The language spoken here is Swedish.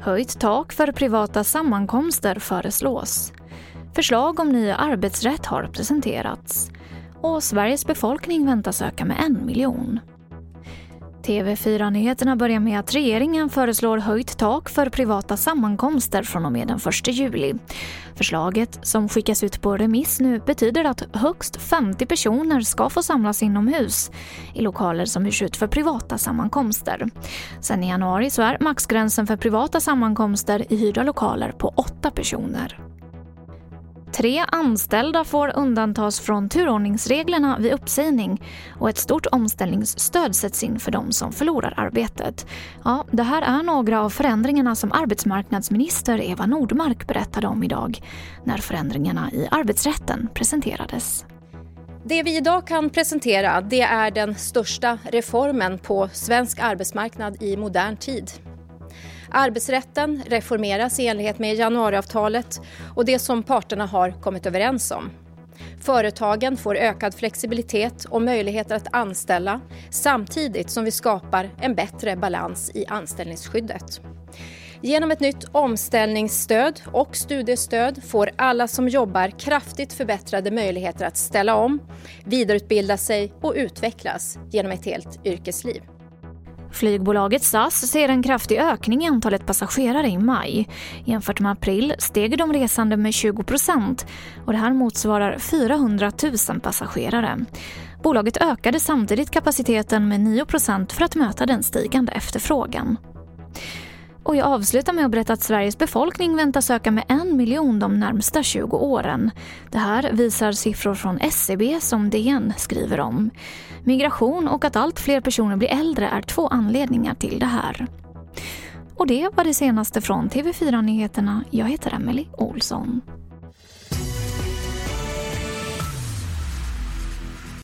Höjt tak för privata sammankomster föreslås. Förslag om ny arbetsrätt har presenterats. Och Sveriges befolkning väntas öka med en miljon. TV4-nyheterna börjar med att regeringen föreslår höjt tak för privata sammankomster från och med den 1 juli. Förslaget, som skickas ut på remiss nu, betyder att högst 50 personer ska få samlas inomhus i lokaler som hyrs ut för privata sammankomster. Sen i januari så är maxgränsen för privata sammankomster i hyrda lokaler på 8 personer. Tre anställda får undantas från turordningsreglerna vid uppsägning och ett stort omställningsstöd sätts in för de som förlorar arbetet. Ja, det här är några av förändringarna som arbetsmarknadsminister Eva Nordmark berättade om idag när förändringarna i arbetsrätten presenterades. Det vi idag kan presentera det är den största reformen på svensk arbetsmarknad i modern tid. Arbetsrätten reformeras i enlighet med januariavtalet och det som parterna har kommit överens om. Företagen får ökad flexibilitet och möjligheter att anställa samtidigt som vi skapar en bättre balans i anställningsskyddet. Genom ett nytt omställningsstöd och studiestöd får alla som jobbar kraftigt förbättrade möjligheter att ställa om, vidareutbilda sig och utvecklas genom ett helt yrkesliv. Flygbolaget SAS ser en kraftig ökning i antalet passagerare i maj. Jämfört med april steg de resande med 20 procent och det här motsvarar 400 000 passagerare. Bolaget ökade samtidigt kapaciteten med 9 procent för att möta den stigande efterfrågan. Och jag avslutar med att berätta att Sveriges befolkning väntas öka med en miljon de närmsta 20 åren. Det här visar siffror från SCB som DN skriver om. Migration och att allt fler personer blir äldre är två anledningar till det här. Och det var det senaste från TV4 Nyheterna. Jag heter Emily Olsson.